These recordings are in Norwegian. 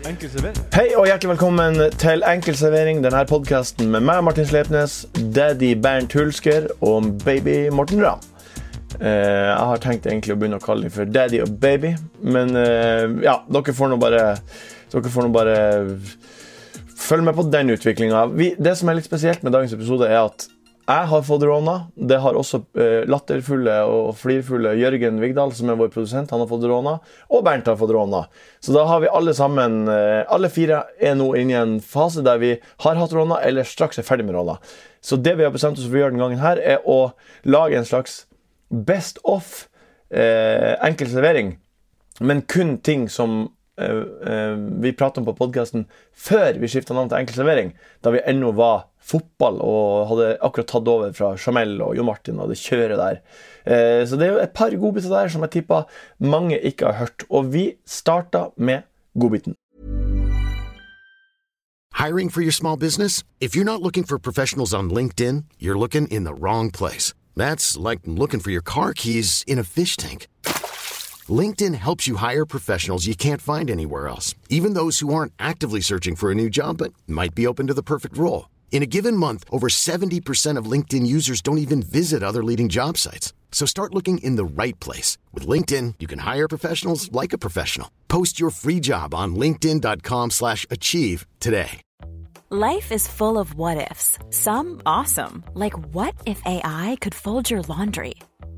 Hei og hjertelig velkommen til Enkel servering, denne podkasten med meg, Martin Slepnes, daddy Bernt Hulsker og baby Morten Ramm. Eh, jeg har tenkt egentlig å begynne å kalle dem for daddy og baby, men eh, ja, dere får nå bare Dere får nå bare følge med på den utviklinga. Det som er litt spesielt med dagens episode, er at jeg har fått råna. Det har også eh, latterfulle og flirfulle Jørgen Vigdal, som er vår produsent, han har fått råna. Og Bernt har fått råna. Så da har vi alle sammen, eh, alle fire, er nå inne i en fase der vi har hatt råna, eller straks er ferdig med råna. Så det vi har bestemt oss for å gjøre denne gangen her, er å lage en slags best off eh, enkel servering, men kun ting som vi pratet om på podkasten før vi skifta navn til Enkel servering, da vi ennå var fotball og hadde akkurat tatt over fra Jamel og Jon Martin og det kjøret der. Eh, så det er jo et par godbiter der som jeg tippa mange ikke har hørt. Og vi starta med godbiten. Hiring for your small business? If you're not looking for professionals on LinkedIn, you're looking in the wrong place. That's like looking for your car keys in a fish. LinkedIn helps you hire professionals you can't find anywhere else, even those who aren't actively searching for a new job but might be open to the perfect role. In a given month, over 70% of LinkedIn users don't even visit other leading job sites. So start looking in the right place. With LinkedIn, you can hire professionals like a professional. Post your free job on linkedin.com slash achieve today. Life is full of what ifs. Some awesome, like what if AI could fold your laundry?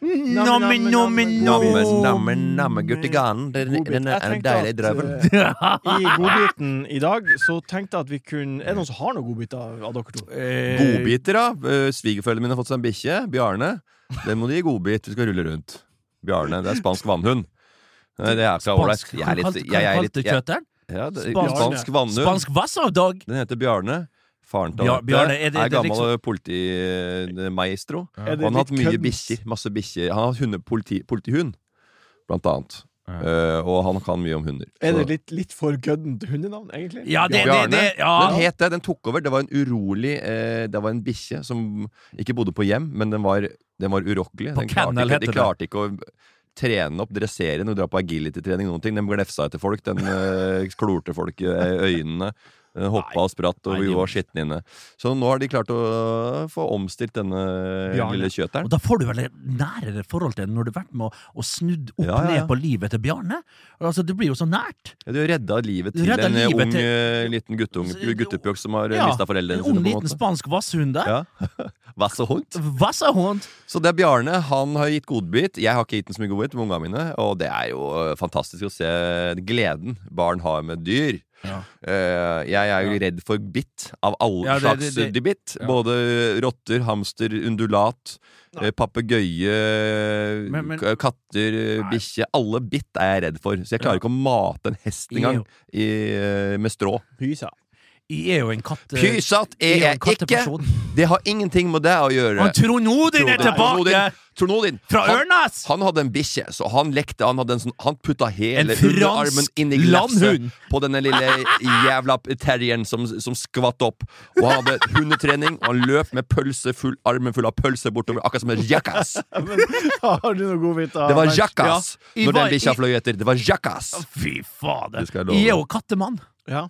Namme, namme, Namme, namme, namme guttigan. Den, Godbit. den er en deilig drøvel. eh, I godbiten i dag så tenkte jeg at vi kunne Er det noen som har noen godbiter av dere to? Godbiter, da. Eh, Svigerforeldrene mine har fått seg en bikkje. Bjarne. Den må de gi godbit. Vi skal rulle rundt. Bjarne. Det er spansk vannhund. Eh, Det er så ålreit. Jeg er litt, kalte litt kjøtteren? ja, det, Spansk- Spansk vannhund. Spansk Wassaudog? Den heter Bjarne. Faren til Bjar- Bjarne, er det- det er gammel liksom- politimaestro. Ja. Og han har hatt mye bikkjer. Masse bikkjer. Han har hatt hunde, politi, politihund, blant annet. Uh, og han kan mye om hunder. Er det litt, litt for køddent hundenavn, egentlig? Ja, det, det, Bjarne. det ja. Den het det. Den tok over. Det var en urolig uh, Det var en bikkje som ikke bodde på hjem, men den var, den var urokkelig. På Den klarte kennel ikke, heter de det. klarte ikke å trene opp, dressere den og dra på agility-trening. Noen ting Den glefsa etter folk. Den uh, klorte folk i øynene. Den hoppa og spratt, og vi var skitne inne. Så nå har de klart å få omstilt denne Bjarne. lille Og da får du vel et nærere forhold til den når du har vært med og, og snudd opp Ja, ja, ned på livet til Bjarne. Altså, Det blir jo så nært. Ja, du har redda livet til redda en eh, livet ung til- eh, liten guttepjokk som har Ja, mista foreldrene En sine. ung, på liten måte. spansk vasshund der. Ja. Vassehund. Vassahund! Så det er Bjarne. Han har gitt godbit. Jeg har ikke gitt den så mye godbit med ungene mine. Og det er jo fantastisk å se gleden barn har med dyr. Ja. Uh, jeg er jo redd for bitt av alle Ja, slags ja. Både rotter, hamster, undulat, eh, papegøye, katter, bikkje. Alle bitt er jeg redd for. Så jeg klarer Ja. ikke å mate en hest engang i, eh, med strå. Pysa. Jeg er jo en katt... Pysat er jeg jeg ikke! katteperson. Det har ingenting med det å gjøre. Og Trond Odin er tilbake! Trond- Odin. Fra Han- Ørnes! Han hadde en bikkje, så han lekte Han, hadde en sånn, han putta hele En underarmen inn i glefset på denne lille jævla terrieren som, som skvatt opp. Og han hadde hundetrening, og han løp med pølse full, armen full av pølse bortover, akkurat som en jackass. Har du noen godbiter? Det var jackass Ja, når den bikkja fløy etter. Det var jackass! Fy fader. Jeg er jo kattemann. Ja.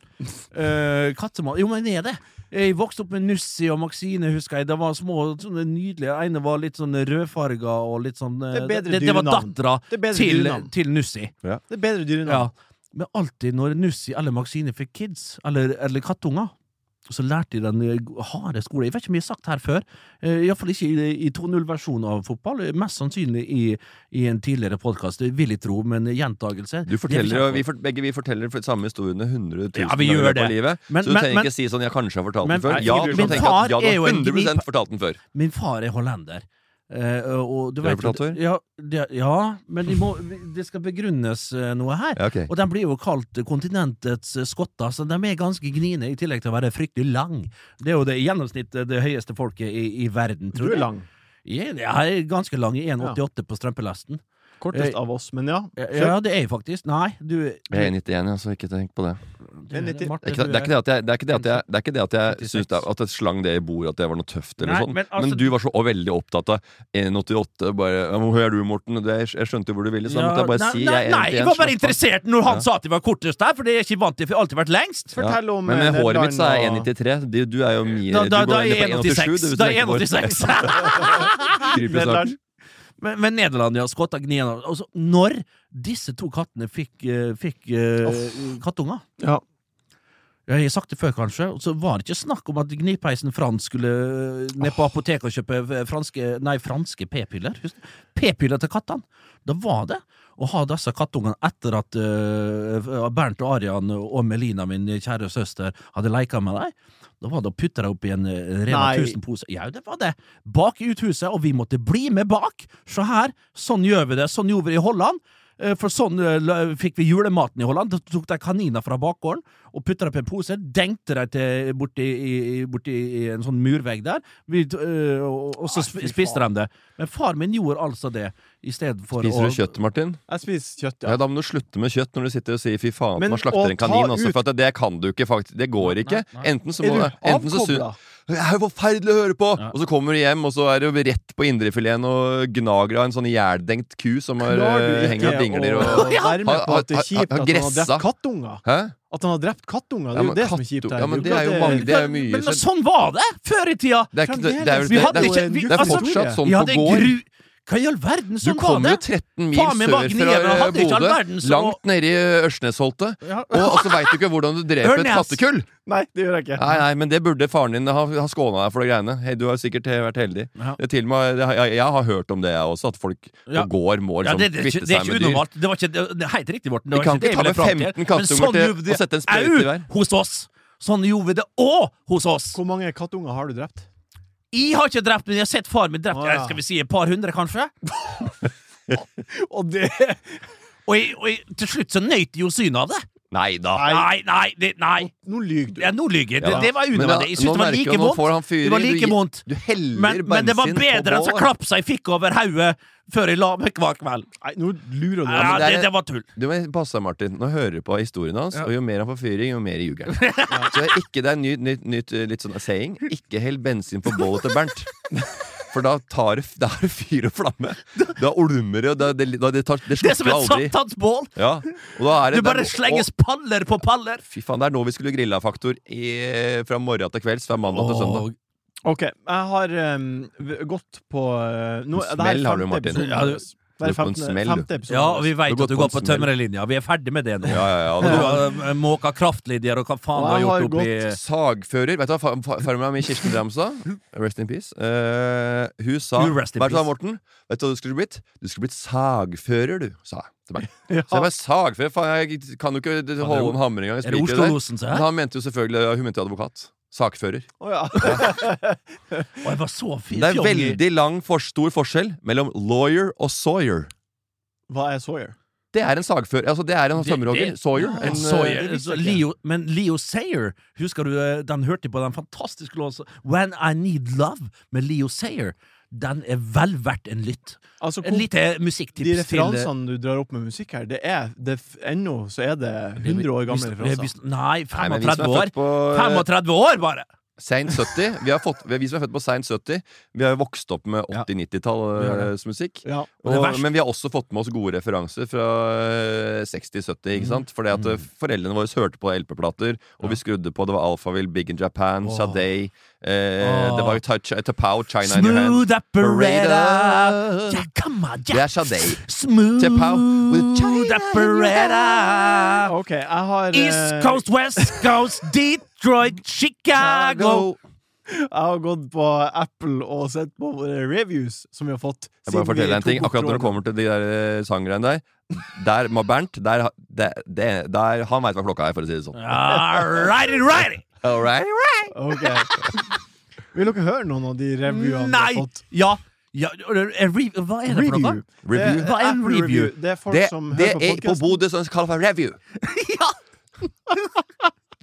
Uh, kattemann. Jo, men er det. Jeg vokste opp med Nussi og Maxine, husker jeg. De var små, sånne nydelige. Ene var litt sånn rødfarga og litt sånn eh, Det bedre det, det var dattera er til, til Nussi. Det er bedre dyrenavn. Ja. Men alltid når Nussi eller Maxine fikk kids, eller, eller kattunger, så lærte de den eh, harde skolen. Jeg vet ikke om jeg har sagt her før, uh, iallfall ikke i, i 2.0-versjonen av fotball. eh, Mest sannsynlig i, i en tidligere podkast, vil jeg tro, men gjentagelse Du forteller, og vi, for, begge vi forteller for samme historiene 100 000 Ja, ganger på livet. Men- så du men- trenger men- ikke si sånn 'jeg kanskje har fortalt Men- den før'. Ja, du kan tenke at ja, du har 100 gnip- fortalt den før. Min far er hollender. Eh, og du vet? Ja, det, ja men de må, det skal begrunnes eh, noe her. Ja, ok. Og de blir jo kalt kontinentets eh, skotter, så de er ganske gniene, i tillegg til å være fryktelig lang. Det er jo det i gjennomsnitt det høyeste folket i, i verden, Du er lang. Jeg, jeg er ganske lang, i 1,88 på strømpelesten. Kortest av oss, men ja. Ja, det er jeg faktisk. Nei, du, Jeg er 91, ja, så ikke tenk på det. Det er ikke det, at jeg, det ikke det at jeg, det ikke det at jeg 56. syns at det slang det i bordet at det var noe tøft, eller Nei, sånn. men Men, altså- du var så veldig opptatt av 1,88. Bare 'Hvor høy er du, Morten?' Det, jeg skjønte jo hvor du ville, så da måtte jeg bare nei, si nei, jeg er nei, jeg var bare interessert når han Ja. sa at de var kortest der, for det er ikke vant til, for jeg har alltid vært lengst. Fortell om Men med eh, håret mitt så er jeg 1,93. Du, du er jo mye Da, da, da er jeg ned på 1,87, 1,86. du, Da er jeg 1,86. kryper snart. Men, men Nederland, ja. Skottland, gniene. Altså, når disse to kattene fikk, eh, fikk eh, kattunger Ja. Jeg har sagt det før, kanskje. Og så var det ikke snakk om at gnipeisen Frans skulle eh, ned på apoteket og kjøpe franske Nei, franske p-piller. P-piller til kattene. Da var det å ha disse kattungene etter at uh, Bernt og Arian og Melina, min kjære søster, hadde leika med dem. Da var det å putte deg opp i en eh, Rema 1000-pose. Ja, det var det. Bak i uthuset, og vi måtte bli med bak. Se her, sånn gjør vi det. Sånn gjorde vi det i Holland. Eh, For sånn eh, fikk vi julematen i Holland. Da tok de kaniner fra bakgården og putta det på en pose. Dengte det borti, i, borti en sånn murvegg der. Eh, og, og så sp- spiste de det. Men far min gjorde altså det, i for Spiser å du kjøtt, Martin? Jeg spiser kjøtt, Ja, ja. Da må du slutte med kjøtt når du sitter og sier 'fy faen' Men man slakter en kanin også, ut- for at det kan du ikke, faktisk. Det går ikke. Nei, nei. Enten så Er må du det enten så avkobla? Det er jo forferdelig å høre på! Ja. Og så kommer du hjem, og så er du rett på indrefileten og gnager av en sånn jævdengt ku som har hengt du henger og dingler og, og med på Har- har- har har gressa? kattunger? At han har drept kattunger, det er jo ja, det som er kjipt her. ja, men det er jo mange- det er jo mye Men men sånn var det før i tida! Det er, ikke, det, det er, det er, det, Vi hadde det, ikke- det er altså, fortsatt sånn på gård. Hva i all verden? Du det?! Du kom jo 13 mil var sør fra all Bodø, langt nede i Ørsnesholtet, Ja. og, og så veit du ikke hvordan du dreper et kattekull! Nei, det gjør jeg ikke. Nei, nei, men det burde faren din ha, ha skåna deg for de greiene. Hei, du har sikkert vært heldig. Ja. Til og med, jeg, jeg har hørt om det, jeg også, at folk Ja. på gård må Ja, liksom det, det, ikke- kvitte det seg med dyr. unormalt. Det var ikke det, det er helt riktig, Morten. Vi kan ikke ta med 15 Men kattunger til å sette en sprøyte i hver. hos oss! Sånn gjorde vi det òg hos oss! Hvor mange kattunger har du drept? Jeg har ikke drept, men jeg har sett far min drept ah, ja. Skal vi si et par hundre, kanskje? Og det Og, jeg, og jeg, til slutt så nøyt jeg jo synet av det. Nei da. Nei. Nei, nei, det, nei. Nå lyver du. Ja, nå lyver jeg. Det, det var unødvendig. Jeg syntes det var like vondt. får han fyring. Det var like vondt. Du heller Men, men det var bedre enn så klapsa jeg fikk over hodet før jeg la meg hver kveld. Nei, nå lurer du. Ja, men det det, er- det var tull. Du må passe deg, Martin. Nå hører du på historien hans, Ja. og jo mer han får fyring, jo mer ljuger han. Så det er ikke det er nytt, nytt, nytt eh, litt sånn saying. Ikke hell bensin på bålet til Bernt. For da tar det, er fyr og flamme. Da olmer det, og det, det, det, tar, det Det er som et aldri. sankthansbål! Ja, og Du bare der, slenges slenges paller på paller. Fy faen, det er nå vi skulle grilla faktor i, fra morgen til kvelds, fra mandag til søndag. Ok, jeg har um, gått på uh, her er smell har du, Martin. Ja, du- er er en femte, femte episode. Ja, vi Du veit at du går på tømmerlinja. Vi er ferdig med det nå. Ja, ja, ja. Du har eh, måka kraftlinjer og hva faen du har jeg har gått oppi sagfører Vet du hva fa- fa- farmora mi, Kirsten Dram, sa? Rest in peace. Uh, hun sa You rest in Hva du sa, peace. Morten? Vet du hva du skulle blitt? Du skulle blitt sagfører, du, sa jeg til meg. Ja. Så jeg var sagfører. Faen, jeg kan jo ikke holde en hammer engang. Han mente jo selvfølgelig Hun mente advokat. Sakfører. Oh, ja. Og jeg var så fin Det er veldig lang, for stor forskjell mellom lawyer og sawyer. Hva er Sawyer? Det er en sagfører. Altså, det er en tømmerhogger. Sawyer. Ja, En, Sawyer. eh, Så Leo, men Leo Sayer, husker du eh, den hørte på den fantastiske låta When I Need Love med Leo Sayer? Den er vel verdt en lytt. Altså, En lite de musikktips til referansene du drar opp med musikk her, det er, det ennå så er det 100 år gamle referanser. Nei, Nei, men vi som 35 er år. født på eh, 35 år, bare! Seint 70. Vi, har fått, vi som er født på seint 70, vi har jo vokst opp med 80-90-tallets musikk. Ja. Og men vi har også fått med oss gode referanser fra eh, 60-70. ikke sant? Fordi at eh, foreldrene våre hørte på LP-plater, og vi skrudde på. Det var Alphaville, Big in Japan, oh. Sade. Eh, oh. Det var jo Touch, China China in your hand. Smooth operator! Yeah, come on, Det er Sade. Smooth Tapao with China operator! Okay, jeg har East eh, Coast, West Coast, Detroit, Chicago! Jeg har gått på Apple og sett på våre reviews som vi har fått. Jeg bare deg en ting. Akkurat når det kommer til de der eh, sanggreiene der Der, med Bernt, der, der, det, det, der Han veit hva klokka er, for å si det sånn. Alrighty, righty! All right. Ok. Vil dere høre noen av de revyene vi har fått? Ja, ja Hva er det for noe? Review. Review. Hva er en Apple review? Det er folk Det, som det hører på er på. Bodø som kaller for review. Ja.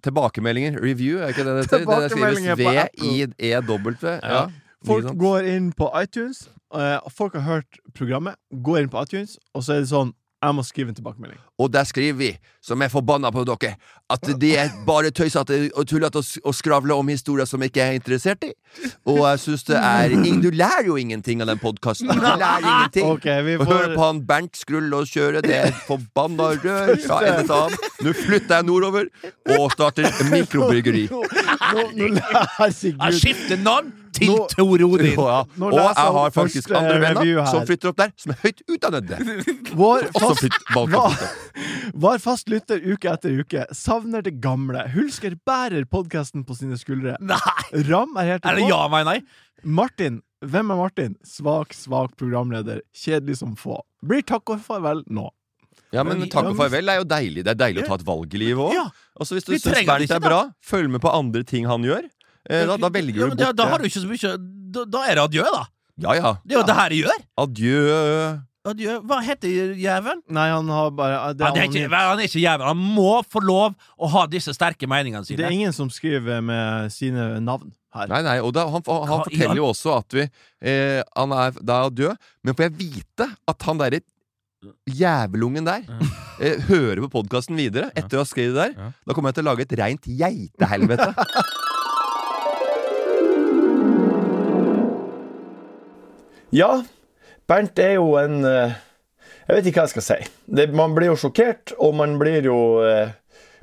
Tilbakemeldinger. Review, er ikke det det heter? Det skrives. V-E-W. Ja. Folk går inn på iTunes, eh, folk har hørt programmet, går inn på iTunes, og så er det sånn Jeg må skrive en tilbakemelding. Og der skriver vi, som er forbanna på dere, at det er bare tøysete og tullete å skravle om historier som ikke er interessert i. Og jeg syns det er Du lærer jo ingenting av den podkasten. Du lærer ingenting. Ok, vi Og høre på han Bernt Skrull og kjøre, det er forbanna rør fra ende til annen. Nå flytter jeg nordover og starter mikrobryggeri. Jeg skifter navn til Nå- Tor Odin. Ja. Og jeg har faktisk andre venner som flytter opp der, som er høyt utdannede. Vår fast, var, var fast lytter uke etter uke. Savner det gamle. Hulsker bærer podkasten på sine skuldre. Nei! Ram er helt Er det ja, nei, nei? Martin. Hvem er Martin? Svak, svak programleder. Kjedelig som få. Blir takk og farvel nå. Ja, men takk og farvel er jo deilig. Det er deilig å ta et valg i livet òg. Ja. Altså, hvis du syns Bernt er bra, følg med på andre ting han gjør. Eh, da, da velger du bort da har du det. ikke så mye Da, da er det adjø, da. Ja ja. Det er jo det her jeg gjør. Adjø. Adjø. Hva heter jævelen? Nei, han har bare Det Ja, er, det er ikke, han er ikke jævel. Han må få lov å ha disse sterke meningene sine. det er ingen som skriver med sine navn her. Nei, nei, og da, han, han forteller jo også at vi eh, Han er da adjø, men får jeg vite at han derre jævelungen der eh, hører på podkasten videre etter å ha skrevet det der, Ja. da kommer jeg til å lage et reint geitehelvete. Ja, Bernt er jo en eh, Jeg vet ikke hva jeg skal si. Det, man blir jo sjokkert, og man blir jo eh,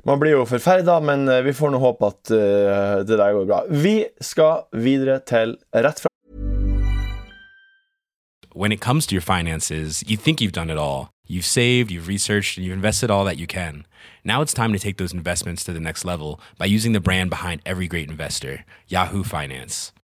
man blir jo forferda, men eh, vi får nå håpe at uh, det der går bra. Vi skal videre til Rett fra when it comes to your finances, you think you've done it all. You've saved, you've researched, and you've invested all that you can. Now it's time to take those investments to the next level by using the brand behind every great investor, Yahoo Finance.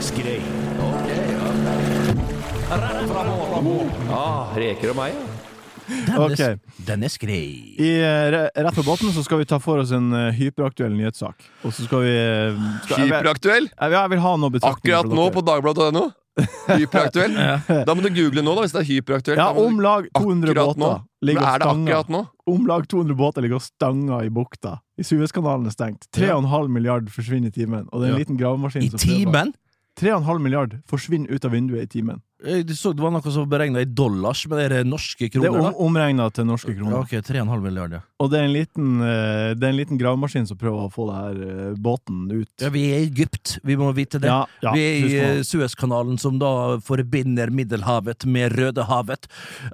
Skrei. Ah, reker og meg, ja. Den, okay. er, den er skrei. I eh, Re- Rett på båten så skal vi ta for oss en eh, hyperaktuell nyhetssak. Og så skal vi eh, skal, Hyperaktuell. jeg, jeg vil ha noe Akkurat nå på dagbladet.no. Hyperaktuell. Da må du google nå, da, hvis det er hyperaktuelt. Ja, om lag 200 båter nå. ligger og er det stanger. akkurat nå? Om lag 200 båter ligger og stanger i bukta. I Suezkanalen er stengt. 3,5 milliard forsvinner i timen. Og det er en Ja. liten gravemaskin I som timen? 3,5 milliard forsvinner ut av vinduet i timen. Jeg så det var noe som beregna i dollars, men det er kroner? Det er om, omregna til norske kroner. ok, 3,5 milliarder. Ja. Og det er en liten, eh, det er en liten gravemaskin som prøver å få det her eh, båten ut. Ja, vi er i Egypt, vi må vite det. Ja, ja, vi er i eh, Suezkanalen, som da forbinder Middelhavet med Rødehavet.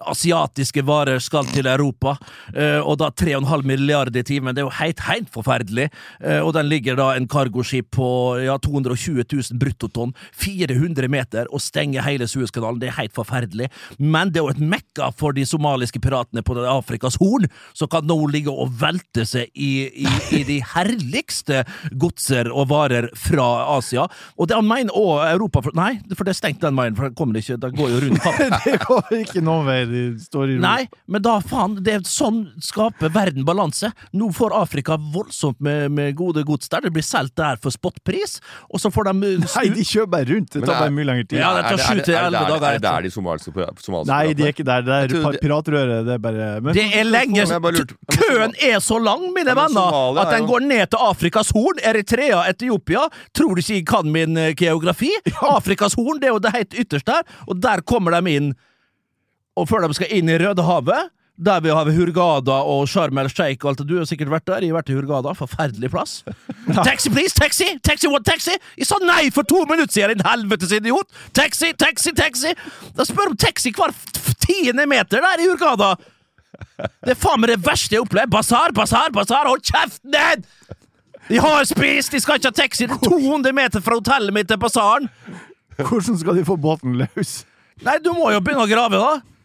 Asiatiske varer skal til Europa, eh, og da 3,5 milliarder i timen. Det er jo helt, helt forferdelig. Eh, Og den ligger da en cargoskip på ja, 220 000 bruttotonn, 400 meter, og stenger hele Suezkanalen. Det er helt forferdelig. Men det er jo et mekka for de somaliske piratene på det Afrikas Horn, som kan nå ligge og velte seg i, i, i de herligste godser og varer fra Asia. Og det han mener òg Europa for, Nei, for det er stengt den veien, for den kommer ikke Den går jo rundt Kapp. det går ikke noen vei. De står i ro. Nei, men da faen, det er sånn skaper verden balanse. Nå får Afrika voldsomt med, med gode gods der. Det blir solgt der for spotpris, og så får de Nei, de kjører bare rundt. Det tar bare mye lengre tid. Ja, det tar sju til er der- Er det der de somaliske, somaliske Nei, de er ikke der. Det er det- piratrøret. Det er bare men, Det er lenge Køen er så lang, mine Ja, venner, Somalia at den går ned til Afrikas Horn, Eritrea, Etiopia. Tror du ikke jeg kan min eh, geografi? Afrikas Horn, det er jo det helt ytterste der, og der kommer de inn. Og før de skal inn i Rødehavet, der vi har Hurgada og Sharm el Sheikh og alt det. Du har sikkert vært der. Jeg har vært i Hurgada. Forferdelig plass. Taxi, please! Taxi! Taxi, what taxi? Jeg sa nei for to minutter siden, din helvetes idiot! Taxi, taxi, taxi! Da spør om taxi hver tiende meter der i Hurgada! Det er faen meg det verste jeg opplever. Basar, basar, basar! Hold kjeften din! De har spist! De skal ikke ha taxi! Det er 200 meter fra hotellet mitt til basaren! hvordan skal de få båten løs? Nei, du må jo begynne å grave, da!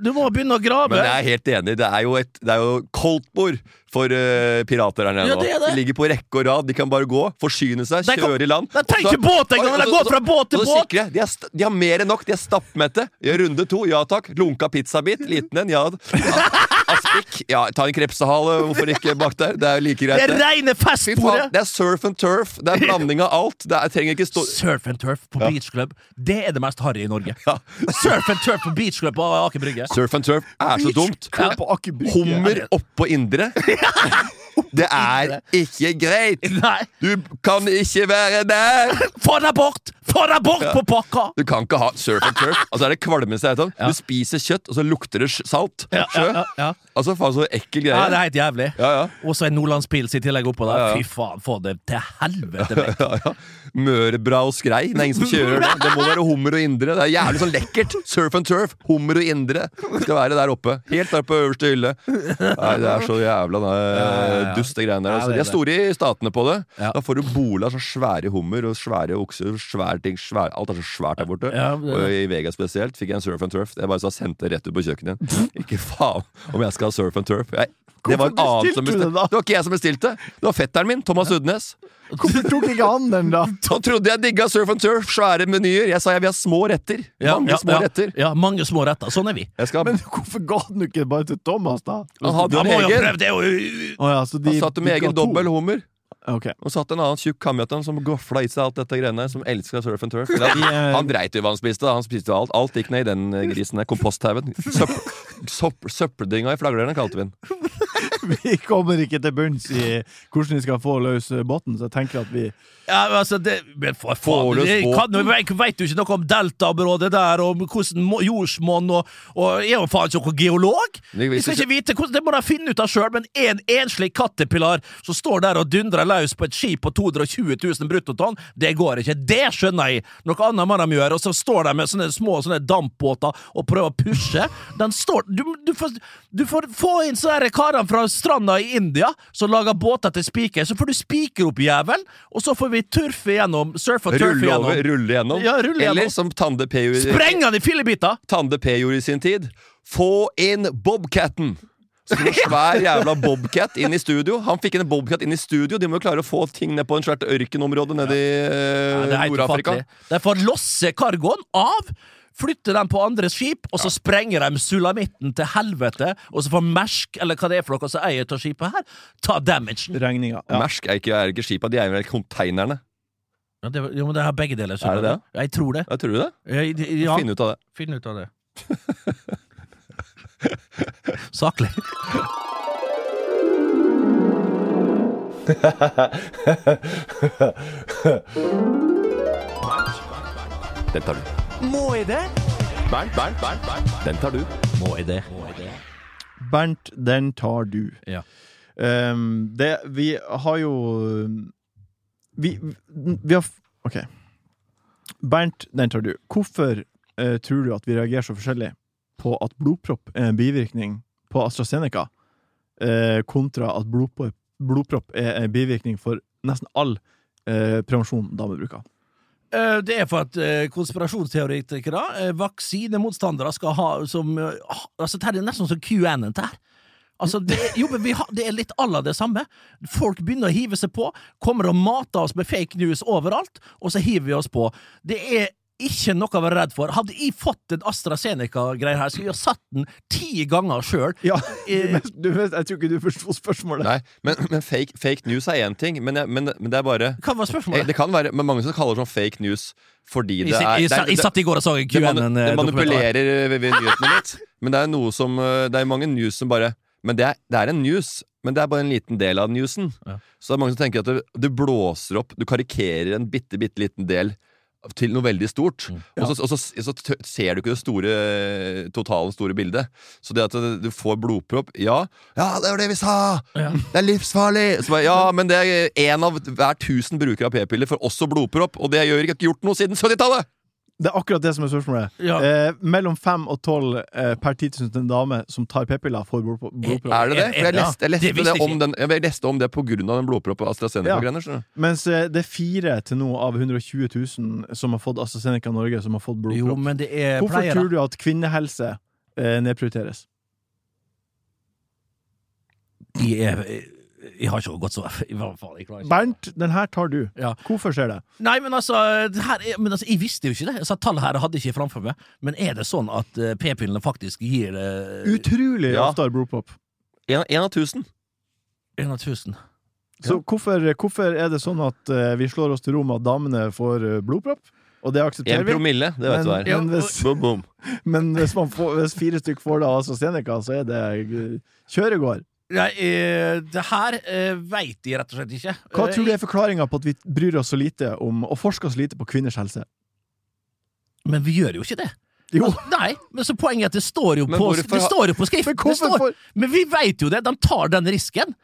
Du må begynne å grave. Men jeg er helt enig. Det er jo, et, det er jo koldtbord for uh, pirater her nede Ja, det det. De ligger på rekke og rad. De kan bare gå, forsyne seg, De kan- kjøre i land. de trenger ikke båt engang, de går fra båt til båt. De, de har mer enn nok. De er stappmette. Runde to. Ja takk. Lunka pizzabit. Liten en. Ja. Aspik. Ja, ta en krepsehale. Hvorfor ikke bak der? Det er jo like Det greit, er det. reine Fy festbordet! det er surf and turf. Det er blanding av alt. Det er, trenger ikke stå Surf and turf på Beach Club. Det er det mest harry i Norge. Ja. Surf and turf på Beach Club på Aker Brygge. Surf and turf er så dumt. På Brygge. Hummer oppå indre. Det er ikke greit! Nei, Du kan ikke være der! få deg bort! Få deg bort på pakka! Du kan ikke ha surf and turf. Altså er det kvalmeste jeg vet om. Du spiser kjøtt, og så lukter det salt. Ja, Sjø. Altså, faen, så ekkel greie. ja, det er helt jævlig. Ja, ja. Og så en nordlandspils i tillegg oppå der. Fy faen, få det til helvete vekk. Ja, ja. Mørebra og skrei. Det er ingen som kjører det. Det må være hummer og indre. Det er jævlig sånn lekkert. Surf and turf. Hummer og indre skal være der oppe. Helt der på øverste hylle. Nei, det er så jævla nei, ja. duste greiene der. Altså. De er store i statene på det. Da får du bola så svære hummer og svære okser. Svære ting, svære, alt er så svært der borte. Det- Og i Vegas spesielt fikk jeg en surf and turf. Jeg bare så sendte det rett ut på kjøkkenet. Ikke faen om jeg skal ha surf and turf. Jeg, det var en annen som bestilte det da? det. var ikke jeg som bestilte. Det var fetteren min, Thomas Udnes. Hvorfor tok ikke han den, da? Han trodde jeg digga surf and turf, svære menyer. Jeg sa jeg vil ha små retter. Ja, Mange ja, små ja. retter. Ja, mange små retter. Sånn er vi. Jeg skal, Men hvorfor ga han ikke bare til Thomas, da? han hadde jo Han en egen. Han satt med egen dobbel hummer. Ok. Og satt en annen tjukk kamjatan som gofla i seg alt dette greiene som elska surf and turf. Han, han dreit i hva han spiste. Han spiste alt. Alt gikk ned i den eh, grisen der. Komposthaugen. Søpp- Søppeldynga i flaglerne kalte vi den. Vi kommer ikke til bunns i hvordan vi skal få løs båten, så jeg tenker at vi Ja, men altså, det, men for Få faen, løs jeg, båten. kan, jeg vet jo ikke noe om deltaområdet der, og hvordan jordsmonn og, og Jeg er jo faen ikke noen geolog! Vi Jeg skal ikke vite hvordan, Det må de finne ut av sjøl, men en enslig kattepilar som står der og dundrer løs på et skip på 220 000 bruttotonn, det går ikke. Det skjønner jeg! Noe annet må de gjøre. Og så står de med sånne små sånne dampbåter og prøver å pushe. Den står Du, du, får, du får få inn sånne karene fra stranda i India som lager båter til spiker. Så får du spiker opp jævelen, og så får vi turfe gjennom. Surfe og turfe Rulle over, gjennom. rulle gjennom. Ja, rulle Eller gjennom. som Tande P gjorde, Spreng han i fillebiter! Tande P gjorde i sin tid. Få inn Bobcatten! Så det svær jævla bobcat inn i studio. Han fikk en bobcat inn i studio. De må jo klare å få ting ned på en svært ørkenområde nede i ja. Ja, det helt Nord-Afrika. er for å losse cargoen av, flytte dem på andres skip, og så sprenger de sulamitten til helvete, og så får Mersk, eller hva det er for noe som eier av skipet her, ta damagen. Regninga. Ja. Mersk er ikke, er ikke skipa, de er vel konteinerne. Ja, det, jo, men det har begge deler. Er det det? Jeg tror det. Ja, tror du det? Jeg, ja, Finn ut av det. Finn ut av det. Saklig. Den tar du. Må Bernt, Bernt, Bernt, Bernt, den tar du. Må jeg det? Bernt, den tar du. Ja. Um, det Vi har jo Vi, vi har OK. Bernt, den tar du. Hvorfor uh, tror du at vi reagerer så forskjellig på at blodpropp er en bivirkning på AstraZeneca, uh, kontra at blodpropp, blodpropp er en bivirkning for nesten all uh, prevensjon damer bruker? Eh, Det er for at eh, konspirasjonsteoretikere, eh, vaksinemotstandere, skal ha som Altså, det er nesten som QN-en. Altså, det, jo, men har, det er litt à det samme. Folk begynner å hive seg på, kommer og mater oss med fake news overalt, og så hiver vi oss på. Det er ikke noe å være redd for. Hadde jeg fått en AstraZeneca-greie her, skulle jeg ha satt den ti ganger sjøl. Ja, Eh, du, du, vet- jeg tror ikke du forsto spørsmålet. Nei, men, men fake, fake news er én ting, men, jeg, men, men det er bare Hva var Eh, spørsmålet? Det kan være men mange som kaller det sånn fake news fordi det er jeg, det satt i går og så QN-en. det eh, manipulerer ved, nyhetene litt. Men det er noe som eh, Det er mange news som bare Men det er, det er en news, men det er bare en liten del av newsen. Ja. Så det er mange som tenker at du, du blåser opp Du karikerer en bitte, bitte liten del til noe veldig stort. Mm. Og, så, og så, så ser du ikke det store totalen store bildet. Så det at du får blodpropp Ja, ja det var det vi sa! Ja. Det er livsfarlig! Så bare, ja, men det er én av hver tusen brukere av p-piller får også blodpropp, og det gjør ikke gjort noe siden 70-tallet! Det er akkurat det som er spørsmålet. Ja. Eh, mellom fem og tolv eh, per 10 000 til en dame som tar p-piller, får blodpro- blodpropp. Er det det? For jeg leste, jeg leste, det om den, jeg leste om det av den blodproppen AstraZeneca-greiene. Ja. Mens eh, det er fire til nå av 120 000 som har fått AstraZeneca Norge, som har fått Jo, blodpropp. men det er Hvorfor pleier, tror du at kvinnehelse eh, nedprioriteres? De er, jeg har ikke gått så I hvert fall, jeg klarer ikke. Bernt, den her tar du. Ja. Hvorfor skjer det? Nei, men altså, det her er, men altså Jeg visste jo ikke det. Altså, Tallet her hadde jeg ikke framfor meg. Men er det sånn at uh, p-pillene faktisk gir uh, Utrolig Ja. har blodpropp. En, en av tusen. en av tusen? Så hvorfor, hvorfor er det sånn at uh, vi slår oss til ro med at damene får eh, blodpropp? Og det aksepterer vi. promille, det vet du hva er. Men, hvis, Boom, boom. men hvis, man får, hvis fire stykker får det av AstraZeneca, så er det kjøregård. Nei, eh, det her uh, veit de rett og slett ikke. Hva Eh, tror du er forklaringa på at vi bryr oss så lite om og forsker så lite på kvinners helse? Men vi gjør jo ikke det. Jo, Altså, nei, men så poenget er at det står jo Men på, det står jo på skrift. men Det hvorfor står, men vi veit jo det! De tar den risken.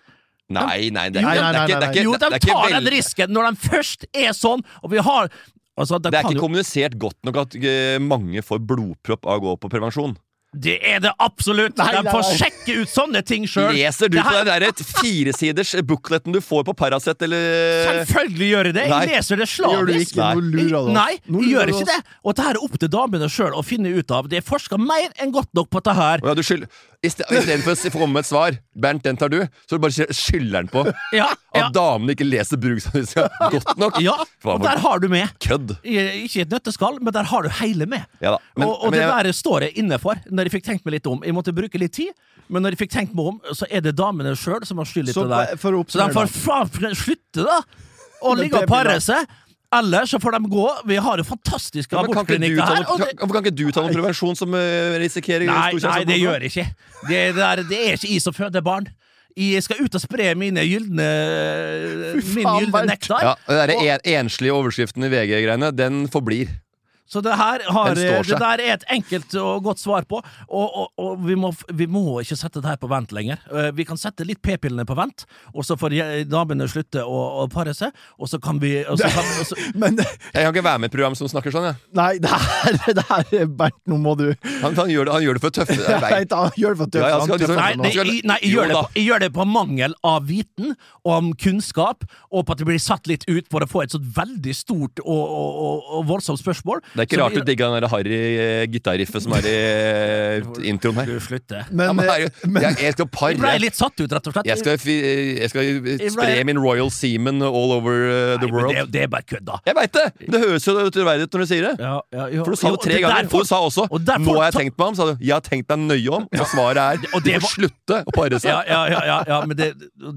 Nei, nei, det er Nei, ikke, nei, Jo, de tar den risken når de først er sånn, og vi har altså, de Det er kan ikke jo, kommunisert godt nok at eh, mange får blodpropp av å gå på prevensjon. Det er det absolutt! Nei, de får nei. sjekke ut sånne ting sjøl. Leser du Det på den der firesiders bookleten du får på Paracet eller Selvfølgelig gjør jeg det! Nei. Jeg leser det slavisk. gjør du ikke. noe lur, du oss. Nei, jeg lurer gjør ikke det. Og dette er opp til damene sjøl å finne ut av. Det er forska mer enn godt nok på dette her. Ja, du skyld... Istedenfor å fromme et svar, Bernt, den tar du, så du bare sky- skylder den på Ja, at ja, damene ikke leser bruksanvisninga godt nok. ja. Og der har du med. kødd? Ikke i et nøtteskall, men der har du hele med. Ja da. Men, og og men det der står jeg inne for, når jeg fikk tenkt meg litt om. Jeg måtte bruke litt tid, men når jeg fikk tenkt meg om, så er det damene sjøl som har skyld i Så det der. Så de får faen slutte, da! Å ligge og pare seg. Eller så får de gå. Vi har jo fantastiske abortklinikker her. kan, hvorfor kan ikke du ta noen prevensjon som eh, risikerer Nei, nei, det gjør jeg ikke. Det, det, er, det er ikke jeg som føder barn. Jeg skal ut og spre mine gylne Min gyldne nektar. Ja, den enslige overskriften i VG-greiene, den forblir. Så det her har, det der er et enkelt og godt svar på, og, og, og vi, må, vi må ikke sette det her på vent lenger. Eh, Vi kan sette litt p-pillene på vent, og så får damene slutte å, å pare seg, og så kan vi og så kan, og så, Men Jeg kan ikke være med i et program som snakker sånn. Jeg. nei, det her, det her er Bernt, nå må du Han, han, gjør det, han gjør det for tøff tøffe. Jeg vet. han gjør det for. Ja, skal liksom- Nei, jeg, nei jeg, gjør det på, jeg gjør det på mangel av viten om kunnskap, og på at det blir satt litt ut for å få et sånt veldig stort og, og, og, og voldsomt spørsmål. Det er ikke Så rart vi- du digga den der harry eh, gitarriffet som er i eh, introen her. Du. Ja, Men, men, eh, men jeg, jeg skal Jeg ble litt satt ut, rett og slett. Jeg skal, jeg skal spre ble- min royal seaman all over eh, the Nei, men world. det, det er bare kødd, da. Jeg veit det! Det høres jo troverdig ut når du sier det. Ja, ja, jo, For du sa jo, det tre ganger. Derfor, Og du sa også og derfor, 'nå har jeg tenkt meg om', sa du. 'Jeg har tenkt deg nøye om', og svaret er Og du det får var- slutte å pare seg. Ja, ja, ja, ja, ja, men det,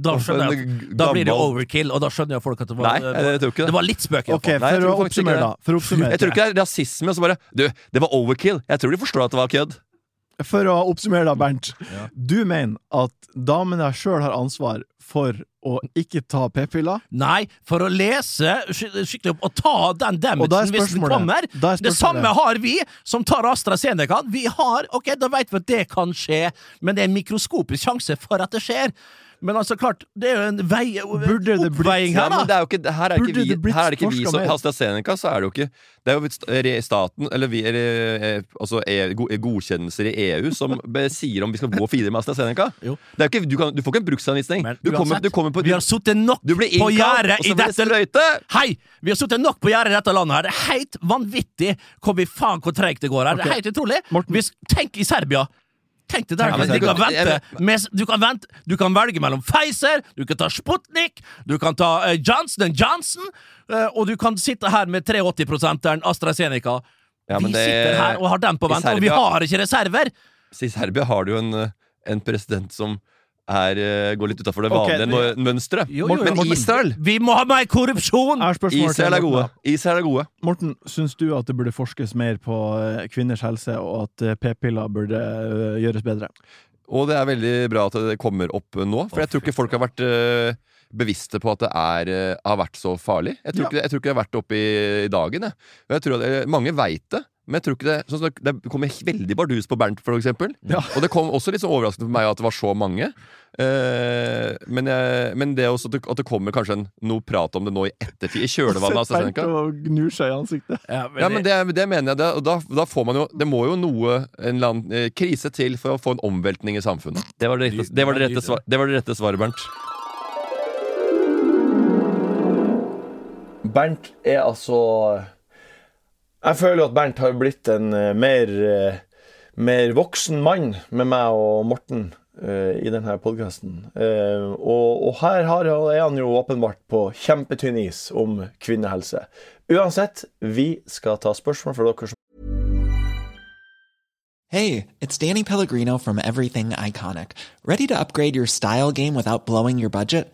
da skjønner jeg Da blir det overkill, og da skjønner jo folk at det var Nei, det. Det var litt spøk. Okay. Nei, for å oppsummere, da. For å oppsummere. Jeg tror ikke det er rasisme. og Så bare Du, det var overkill. Jeg tror de forstår at det var kødd. for å oppsummere da, Bernt. Ja. Du mener at damene sjøl har ansvar for å ikke ta p-piller? Nei, for å lese skikkelig opp og ta den damagen hvis den kommer. er Det samme har vi som tar AstraZeneca. Vi har, ok, Da vet vi at det kan skje, men det er en mikroskopisk sjanse for at det skjer. Men altså, klart, det er jo en vei, Burde det oppveiing Ja, her, men da. det er jo ikke, her er ikke vi, det her er ikke vi som? AstraZeneca, så er det jo ikke Det er jo staten, eller vi er, eh, altså er godkjennelser i EU, som sier om vi skal gå videre med AstraZeneca. Jo. Det er jo ikke, du, kan, du får ikke en bruksanvisning. Men Du kommer, du kommer på vi har sittet nok Du blir på gjerdet i dette sprøyte! Hei! Vi har sittet nok på gjerdet i dette landet her. Det er helt vanvittig hvor vi faen hvor treigt det går her. Det er helt utrolig. Morten. Hvis, tenk i Serbia. Tenk det der. Ja, du, kan vente, med, du, kan vente, du kan velge mellom Pfizer, du kan ta Sputnik, du kan ta eh, Johnson Johnson, eh, og du kan sitte her med 83-prosenteren AstraZeneca. Ja, vi det- sitter her og har den på vent, og vi har ikke reserver! I Serbia har du jo en, eh, en president som er, eh, går litt utafor det vanlige vanlige det- mønsteret. Jo, jo, jo, Men Israel Vi må ha mer korrupsjon! Er Israel er gode. Israel er gode. Morten, syns du at det burde forskes mer på eh, kvinners helse, og at eh, p-piller burde gjøres bedre? Og det er veldig bra at det kommer opp nå, for jeg tror ikke folk har vært bevisste på at det er, har vært så farlig. Jeg tror, Ja. ikke, jeg tror ikke det har vært oppe i, i dagen. Jeg. Jeg tror at, mange veit det, men jeg tror ikke det sånn det, kommer veldig bardus på Bernt, for eksempel. Ja. Og det kom også litt sånn overraskende for meg at det var så mange. Eh, men, jeg, men det også at det, at det kommer kanskje en, noe prat om det nå i ettertid, i kjølvannet av Sett Bernt AstraZeneca. og gnur seg i ansiktet. Ja, men Ja, men det, det mener jeg. Det, og da, da får man jo Det må jo noe En eller annen eh, krise til for å få en omveltning i samfunnet. Det var det rette, det var det rette, svar, det var det rette svaret, Bernt. Bernt er altså Jeg føler jo at Bernt har blitt en eh, mer, eh, mer voksen mann med meg og Morten eh, i denne podkasten. og, og her er han jo åpenbart på kjempetynn is om kvinnehelse. Uansett, vi skal ta spørsmål fra dere som Hey, it's Danny Pellegrino from Everything Iconic. Ready to upgrade your style game without blowing your budget?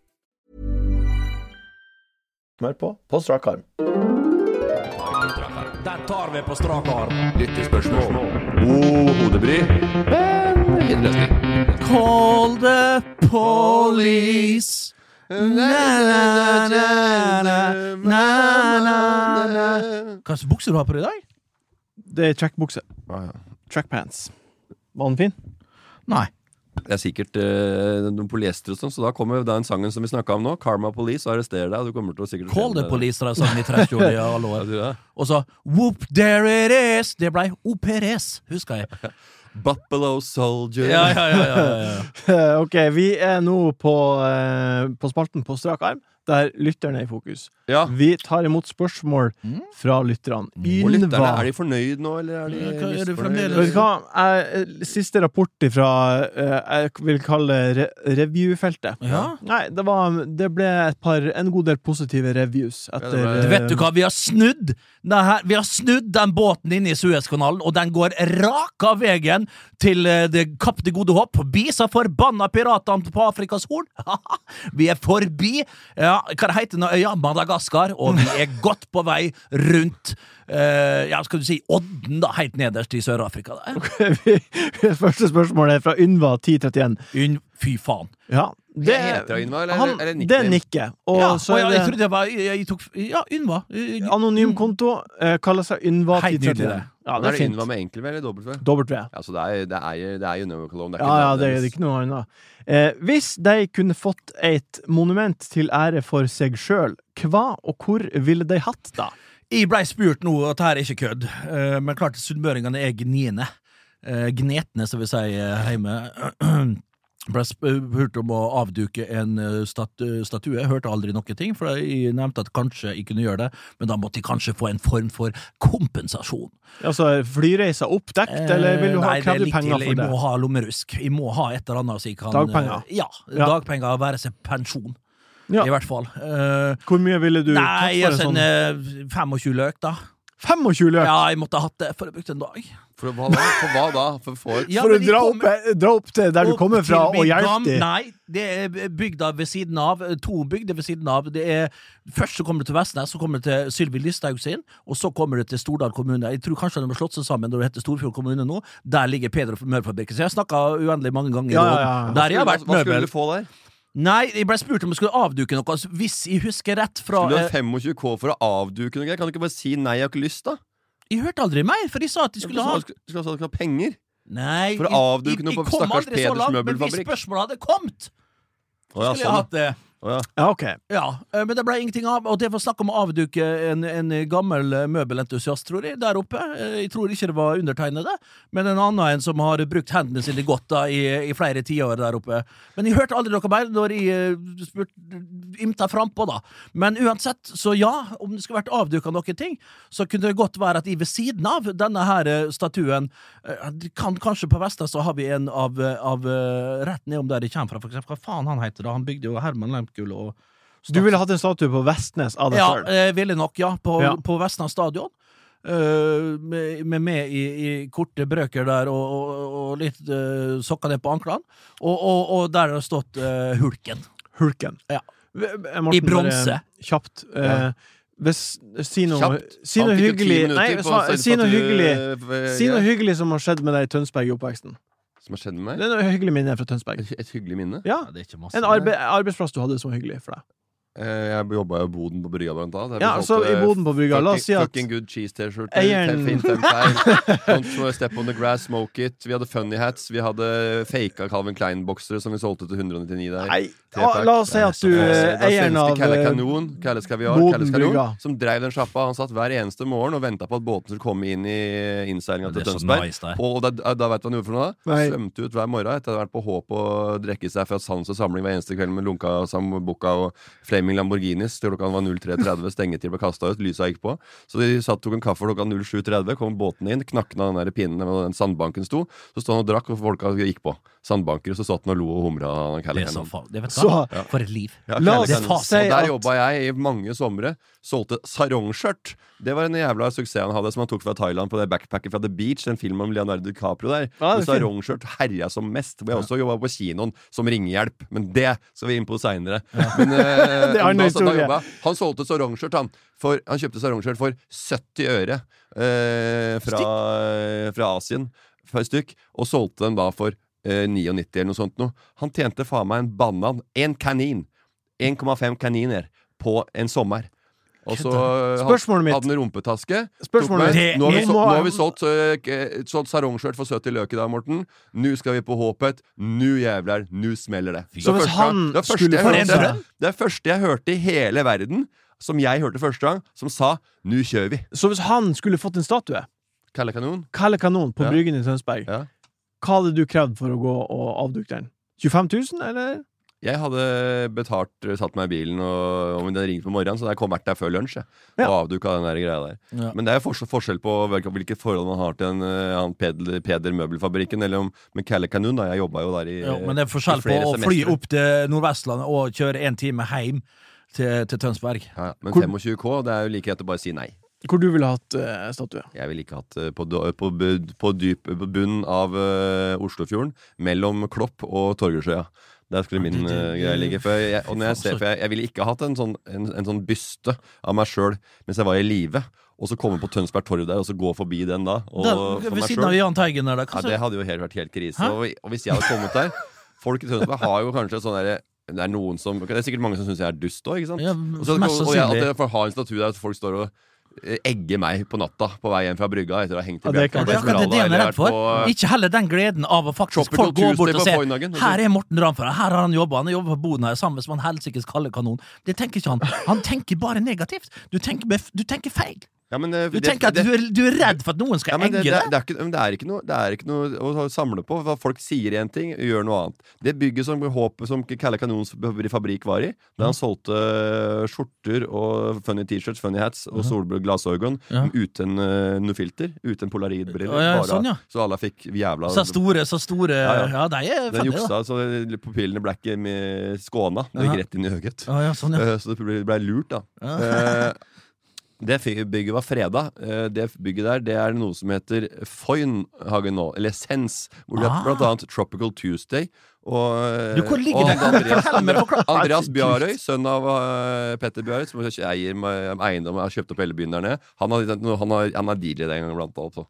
Hører på, på strak arm. Den tar vi på strak arm. Lyttespørsmål. God hodebry. Men fin løsning. Call the police. Hva slags bukse du har på deg i dag? Det er trackbukse. Trackpants. Var den fin? Nei. Det er sikkert eh, noen polyester og sånn, så da kommer den sangen som vi snakka om nå. Karma Police arresterer deg. og Du kommer til å sikkert Call the police, har jeg sagt i trestkjole i alle år. Ja. Og så Whoop, there it is! Det blei OPRS, huska jeg. Buffalo Soldier. Ja, ja, ja, ja, ja, ja. ok, vi er nå på, eh, på spalten på strak arm, der lytterne er i fokus. Ja. Vi tar imot spørsmål fra lytterne. Og lytterne, er de fornøyd nå, eller er de Ja, hva er det? Vet du hva? Jeg, siste rapport fra jeg vil kalle re review-feltet. Ja. Nei, det, var, det ble et par, en god del positive reviews etter ja, var... Du vet du hva, vi har snudd her, Vi har snudd den båten inn i Suezkanalen, og den går rak av veien til eh, det Kapp det gode håp. Bisa forbanna piratene på Afrikas Horn. vi er forbi ja, hva heter den øya Madagaskar, og vi er godt på vei rundt uh, ja, skal du si Odden, da, helt nederst i Sør-Afrika. Okay, Første spørsmål er fra Ynva1031. Unn, fy faen. Ja, det, Heter det Ynva, eller- han, eller nickname? det er Nikke. Og Ja, så og jeg, er jeg trodde det var jeg, jeg tok, Ja, Ynva. Anonym konto, Uh, kaller seg Helt Ynva1031. Ja, det er det fint. Ynva med enkel V eller dobbelt V? W. Ja, så det er, det er, det er. Det er Ja, ja, det er ikke noe annet. Eh, hvis de kunne fått et monument til ære for seg sjøl, hva og hvor ville de hatt da? Jeg blei spurt nå, og dette er ikke kødd, eh, men klart sunnmøringene er gniene. Eh, Gnetne, som vi sier hjemme. Ble spurt om å avduke en eh, statue. Jeg hørte aldri noen ting, for jeg nevnte at kanskje jeg kunne gjøre det, men da måtte jeg kanskje få en form for kompensasjon. Altså flyreiser oppdekt, eller vil du ha Eh, Nei, det er penger til. for det? Jeg må ha lommerusk. Jeg må ha et eller annet så jeg kan Dagpenger? Ja. Ja. Dagpenger, være seg pensjon. Ja. I hvert fall. Uh, Hvor mye ville du nei, tatt for altså en en sånn eh, 25 løk, da. 25 løk? Ja, jeg måtte ha hatt det, for å bruke en dag. For hva da? For hva da? For å Ja, For å dra opp, eh, dra opp til der du kommer fra, og hjelpe dem? Nei, det er bygda ved siden av. To bygder ved siden av. Det er, først så kommer du til Vestnes, så kommer du til Sylvi Listhaug sin, og så kommer du til Stordal kommune. Jeg tror kanskje de har slått seg sammen når det heter Storfjord kommune nå. Der ligger Peder Mørfabrikken. Så jeg har snakka uendelig mange ganger. Ja, ja, ja. Der jeg har vært Hva skulle du få der? Nei, jeg ble spurt om jeg skulle avduke noe. Altså, Hvis jeg husker rett fra Skulle du ha eh, 25 K for å avduke noe? Kan du ikke bare si nei, jeg har ikke lyst, da? Jeg hørte aldri mer, for de sa at de skulle ha Skulle du ha penger? Nei, For å avduke noe på stakkars Peders langt, Men hvis spørsmålet hadde kommet, skulle jeg sånn. hatt det. Ja. Ok. Ja, eh, men det ble ingenting av. Og det var snakk om å avduke en, en gammel møbelentusiast, tror jeg, der oppe. Eh, Jeg tror ikke det var undertegnede, men en annen en som har brukt hendene sine godt da i, i flere tiår der oppe. Men jeg hørte aldri noe mer når jeg eh, spurte ymta frampå, da. Men uansett, så ja, om det skulle vært avduka noen ting, så kunne det godt være at jeg ved siden av denne her statuen kan, Kanskje på Vestad så har vi en av, av rett nedom der de kommer fra, for eksempel. Hva faen han heter da? Han bygde jo Herman Lemkuhl og Du ville hatt en statue på Vestnes av deg ja, sjøl? eh, ville nok, ja. På, Ja. på Vestnes stadion. Uh, med, med i, i korte brøker der og, og, og litt uh, sokker ned på anklene. Og, og, og der har det stått uh, Hulken. Hulken. Ja. Eh, Morten, I bronse. Kjapt. Uh, Ja. hvis, si noe, Kjapt. si noe hyggelig Nei, si noe hyggelig eh, Si noe hyggelig som har skjedd med deg i Tønsberg i oppveksten. Som har skjedd med meg? Det er noe hyggelig minne fra Tønsberg. Et, et hyggelig minne? Ja, det er ikke masse. En arbe arbeidsplass du hadde som var hyggelig for deg. Eh, Jeg jobba jo i boden på brygga, blant annet. Ja, altså så i boden på brygga, la oss si at Fucking good cheese-T-skjorter. eieren- fem feil. Don't step on the grass, smoke it. Vi hadde funny hats. Vi hadde faka Calvin Klein-boksere som vi solgte til 199 der. Nei, ah, la oss si at du Eh, er eieren av Kalle eh, Kanon, Kalles Kaviar, Boden Kalles Kanon, brygga. som drev den sjappa. Han satt hver eneste morgen og venta på at båten skulle komme inn i innseilinga Det til er så Tønsberg. nice. Og da, da vet du hva han gjorde for noe? da? Nei. Svømte ut hver morgen etter å ha vært på håp og drekke seg fra sans og samling hver eneste kveld med lunka sambuca og Flaming Lamborghinis til klokka var 03.30. Stengetid ble kasta ut, lysa gikk på. Så de satt tok en kaffe klokka 07.30, kom båten inn, knakna den der pinnen hvor den sandbanken sto. Så sto han og drakk, og folka gikk på. Sandbanker, og så satt han og lo og humra. Det er så faen. Det vet du Så- Ja. For et liv. Ja, La oss si at der jobba jeg i mange somre. Solgte sarongskjørt. Det var en jævla suksess han hadde, som han tok fra Thailand på det backpacket fra The Beach. En film om Leonardo DiCaprio der. Ja, fint. sarongskjørt herja som mest. Hvor jeg også jobba på kinoen som ringehjelp. Men det skal vi inn på seinere. Men, uh, da- da jobba. Han solgte sarongskjørt, han. For, han kjøpte sarongskjørt for 70 øre uh, fra, fra Asien et stykk, og solgte dem da for uh, 99 eller noe sånt noe. Han tjente faen meg en banan. En kanin. 1,5 kaniner på en sommer. Og så eh, hadde han rumpetaske. Spørsmålet mitt- Nå har vi, så, nå har vi solgt, øh, solgt sarongskjørt for 70 løk i dag, Morten. Nå skal vi på Håpet. Nå jævler, nå smeller det. Så Det hvis første han det første skulle hørte- Det første jeg hørte i hele verden, som jeg hørte første gang, som sa 'nå kjører vi'. Så hvis han skulle fått en statue, Kalle Kanon. Kalle Kanon, på Ja. Bryggen i Tønsberg, Ja. hva hadde du krevd for å gå og avduke den? 25 000, eller? Jeg hadde betalt, satt meg i bilen, og og den ringte på morgenen, så jeg kom vært der før lunsj. jeg, Ja. Og avduka den der greia der. Ja. Men det er jo forskjell, forskjell på hvilke, hvilke forhold man har til en uh, han Peder, Peder Møbelfabrikken, eller om med Kalle Kanon. da, Jeg jobba jo der i Ja, men det er forskjell på flere å fly opp til Nordvestlandet og kjøre en time hjem til, til Tønsberg. Ja, men Hvor- 25 K, det er jo like greit å bare si nei. Hvor du ville hatt uh, statue? Jeg ville ikke hatt det på, på, på dyp på bunnen av uh, Oslofjorden, mellom Klopp og Torgersjøa. Der skulle min eh, greie ligge. For jeg, og når jeg, ser, for jeg, jeg ville ikke hatt en sånn, en, en sånn byste av meg sjøl mens jeg var i live. Og så komme på Tønsberg torg der, og så gå forbi den da. Og, da ved siden av. Jahn Teigen der, da. Ja, det hadde jo helt, vært helt krise. Og, og hvis jeg hadde kommet der Folk i Tønsberg har jo kanskje sånn derre det er noen som Det er sikkert mange som syns jeg er dust òg. Ja, og, og jeg, at jeg får ha en statue der at folk står og egge meg på natta på vei hjem fra brygga etter å ha hengt i Ja, det kan Det er det han er redd for. Ikke heller den gleden av å faktisk folk går bort og på ser så- Her er Morten Ramfjord, her har han jobba, han jobba på boden her sammen med en helsikes kalde kanon. Det tenker ikke han. Han tenker bare negativt. Du tenker, du tenker feil. Ja, men, eh, Du det- tenker at det- du er, du er redd for at noen skal ja, egge det, deg. det, ikke, det, er ikke noe, det er ikke noe å samle på. for folk sier én ting, gjør noe annet. Det bygget som håpet som Kalle Kanons fabrikk var i, da han solgte eh, skjorter og funny T-shirts, funny hats og solbrød glassorgon Ja. uten uh, noe filter, uten polaridbriller, ja, sånn. Så alle fikk jævla Så store, så store Ja, de er Den juksa, så pupillene ble ikke skåna. Det gikk rett inn i øyet. Ja, ja, sånn, ja. Så det ble, ble lurt, da. Ja. Det bygget var freda. Eh, Det bygget der det er noe som heter Foynhagen nå, eller Sens. Hvor det har Ah. blant annet Tropical Tuesday. Og, eh, Du, hvor ligger og det? Andreas. Andreas Bjarøy, sønn av eh, Petter Bjarøy, som eier eiendom og har kjøpt opp hele byen der nede. Han har, han har, han er dealer den gangen, blant annet. så.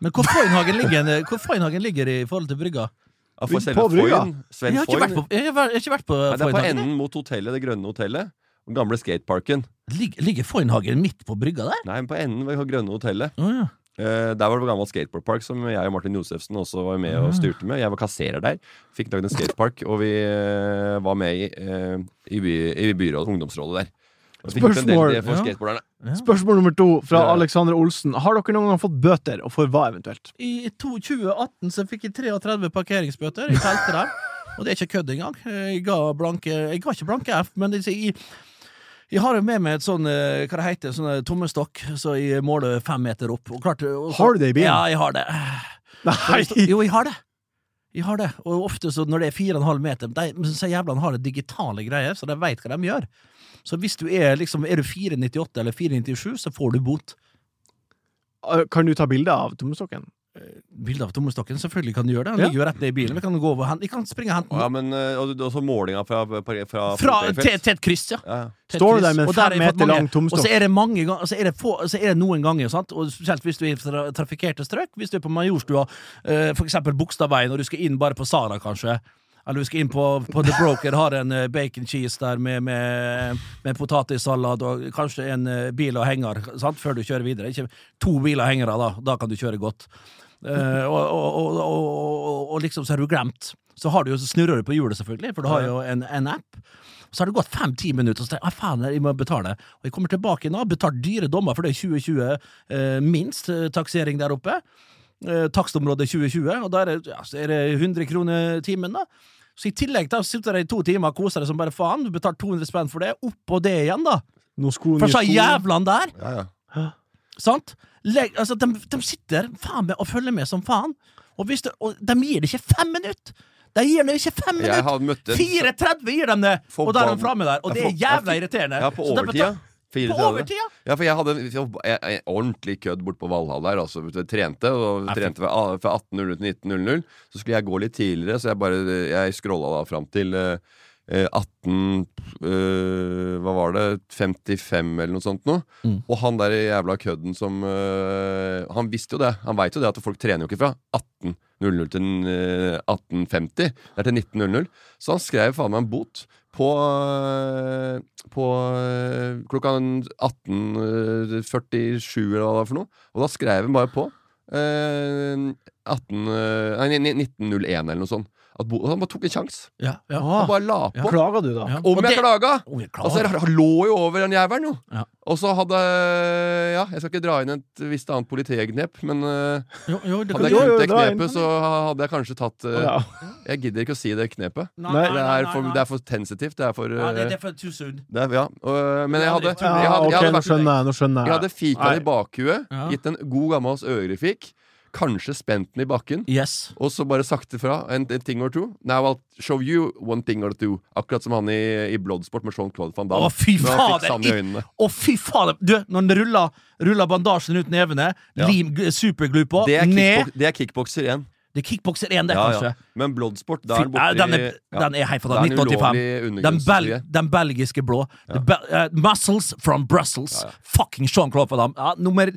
Men hvor Foynhagen ligger, hvor Foynhagen ligger i forhold til brygga? Ja, for På selve brygga? Foyn, Jeg Sven Foyn jeg har ikke vært på Foynhagen. Det er på enden mot hotellet, det grønne hotellet. Den gamle skateparken. Ligger, ligger Foynhagen midt på brygga der? Nei, men på enden ved det grønne hotellet. Oh, ja. Eh, der var det gammel skateboardpark som jeg og Martin Josefsen også var med og styrte med. Jeg var kasserer der. Fikk lagd en skatepark, og vi eh, var med i, eh, i, by, i byrådet, ungdomsrådet der. Og ut en del Spørsmål. Ja. Spørsmål nummer to fra Ja. Alexander Olsen. Har dere noen gang fått bøter, og for hva eventuelt? I 2018 så fikk jeg 33 parkeringsbøter i teltet der. Og det er ikke kødd engang. Jeg ga, blanke, jeg ga ikke blanke F, men det, jeg, jeg har jo med meg et sånn eh, hva det heter, sånn eh, tommestokk, så jeg måler fem meter opp. Og klart, og så- Har du det i bilen? Ja, jeg har det. Nei! Jo, jeg har det. Jeg har det. Og ofte så når det er 4,5 meter de, så jævlene har det digitale greier, så de veit hva de gjør. Så hvis du er liksom Er du 498 eller 497, så får du bot. Kan du ta bilde av tommestokken? Bilde av tommestokken, selvfølgelig kan du gjøre det. Han ligger jo rett ned i bilen. Vi kan gå over, vi kan springe og hente den. Ja, men eh, og også målinga fra, fra, fra Fra, til, til et kryss, ja. Står du der med fem meter lang tomstokk? Og så er det mange ganger Så er det, få, så er det noen ganger, sant? og spesielt hvis du er i tra trafikkerte strøk, hvis du er på Majorstua, eh, for eksempel Bogstadveien, og du skal inn bare på Sara, kanskje. Eller du skal inn på, på The Broker, har en eh, bacon cheese der med, med, med potetsalat og kanskje en eh, bil og henger sant? før du kjører videre. Ikke to biler og hengere, da. Da kan du kjøre godt. Eh, og, og, og, og, liksom så har du glemt. Så har du jo, så snurrer du på hjulet, selvfølgelig, for du har jo en, en app. Så har det gått fem-ti minutter, og så tenker jeg ah, faen, jeg må betale. Og jeg kommer tilbake nå, betalt dyre dommer, for det er 2020 eh, minst eh, taksering der oppe. Eh, takstområdet 2020, og da er det, ja, er det 100 kroner timen, da. Så i tillegg da sitter jeg i to timer og koser deg som bare faen. Du betaler 200 spenn for det. Oppå det igjen, da. Noen sko, sko? jævlene der. Ja, ja. Sant? Legg, altså, de, de sitter faen meg og følger med som faen. Og, det, og de gir det ikke fem minutter! De gir det ikke fem minutter! har møtt en 4.30 gir de det! Og da er de framme der. Og det er jævla irriterende. Ja, på overtida. På overtida? Ja, for jeg hadde en ordentlig kødd bort på Valhall der. Altså, trente, og trente fra, fra 18.00 til 19.00. Så skulle jeg gå litt tidligere, så jeg bare Jeg scrolla da fram til eh, 18 eh, Hva var det? 55 eller noe sånt noe. Mm. Og han der jævla kødden som eh, Han visste jo det. Han veit jo det at folk trener jo ikke fra 18.00 til eh, 18.50. Det er til 19.00. Så han skrev faen meg en bot på, eh, på eh, klokka 18.47 eller hva det var for noe. Og da skrev han bare på eh, 18, eh, nei, 1901 eller noe sånt. At bo, han bare tok en sjanse. Ja, ja. Han bare la på. Klaga du, da? Ja. Om jeg det- klaga! Om jeg Altså, jeg lå jo over den jævelen, jo. Ja. Og så hadde Ja, jeg skal ikke dra inn et visst annet politiknep, men eh, Jo, jo, det hadde jeg kunnet det knepet, så hadde jeg kanskje tatt eh, Ja. Jeg gidder ikke å si det knepet. Nei, Nei, Det er for, det er for sensitivt. Det er for Ja, det, eh, er for too soon. det er, ja. Og, men jeg hadde, jeg Ja, hadde, ok, jeg hadde, nå vært, skjønner jeg. Jeg hadde fika Nei. i bakhuet, Ja. gitt en god gammel ørefik, kanskje spent den i bakken, Yes. og så bare sagt ifra en, en ting or two. Now I'll show you one thing or two. Akkurat som han i, i Bloodsport med Jean-Claude van Damme. Å, fy faen fader! Å, fy fader! Du, når han ruller, ruller bandasjen ut nevene, Ja. lim superglue på, Det er, ned det er kickbokser igjen. Det er Kickbokser 1, det, Ja, kanskje. ja. Men Bloodsport, da er den ja, borti den er, den er helt Da fantastisk. er den 1985. Den, bel, den belgiske blå. The Be, uh, Muscles from Brussels. Ja, ja. Fucking Sean Claude Van Damme. Ja, nummer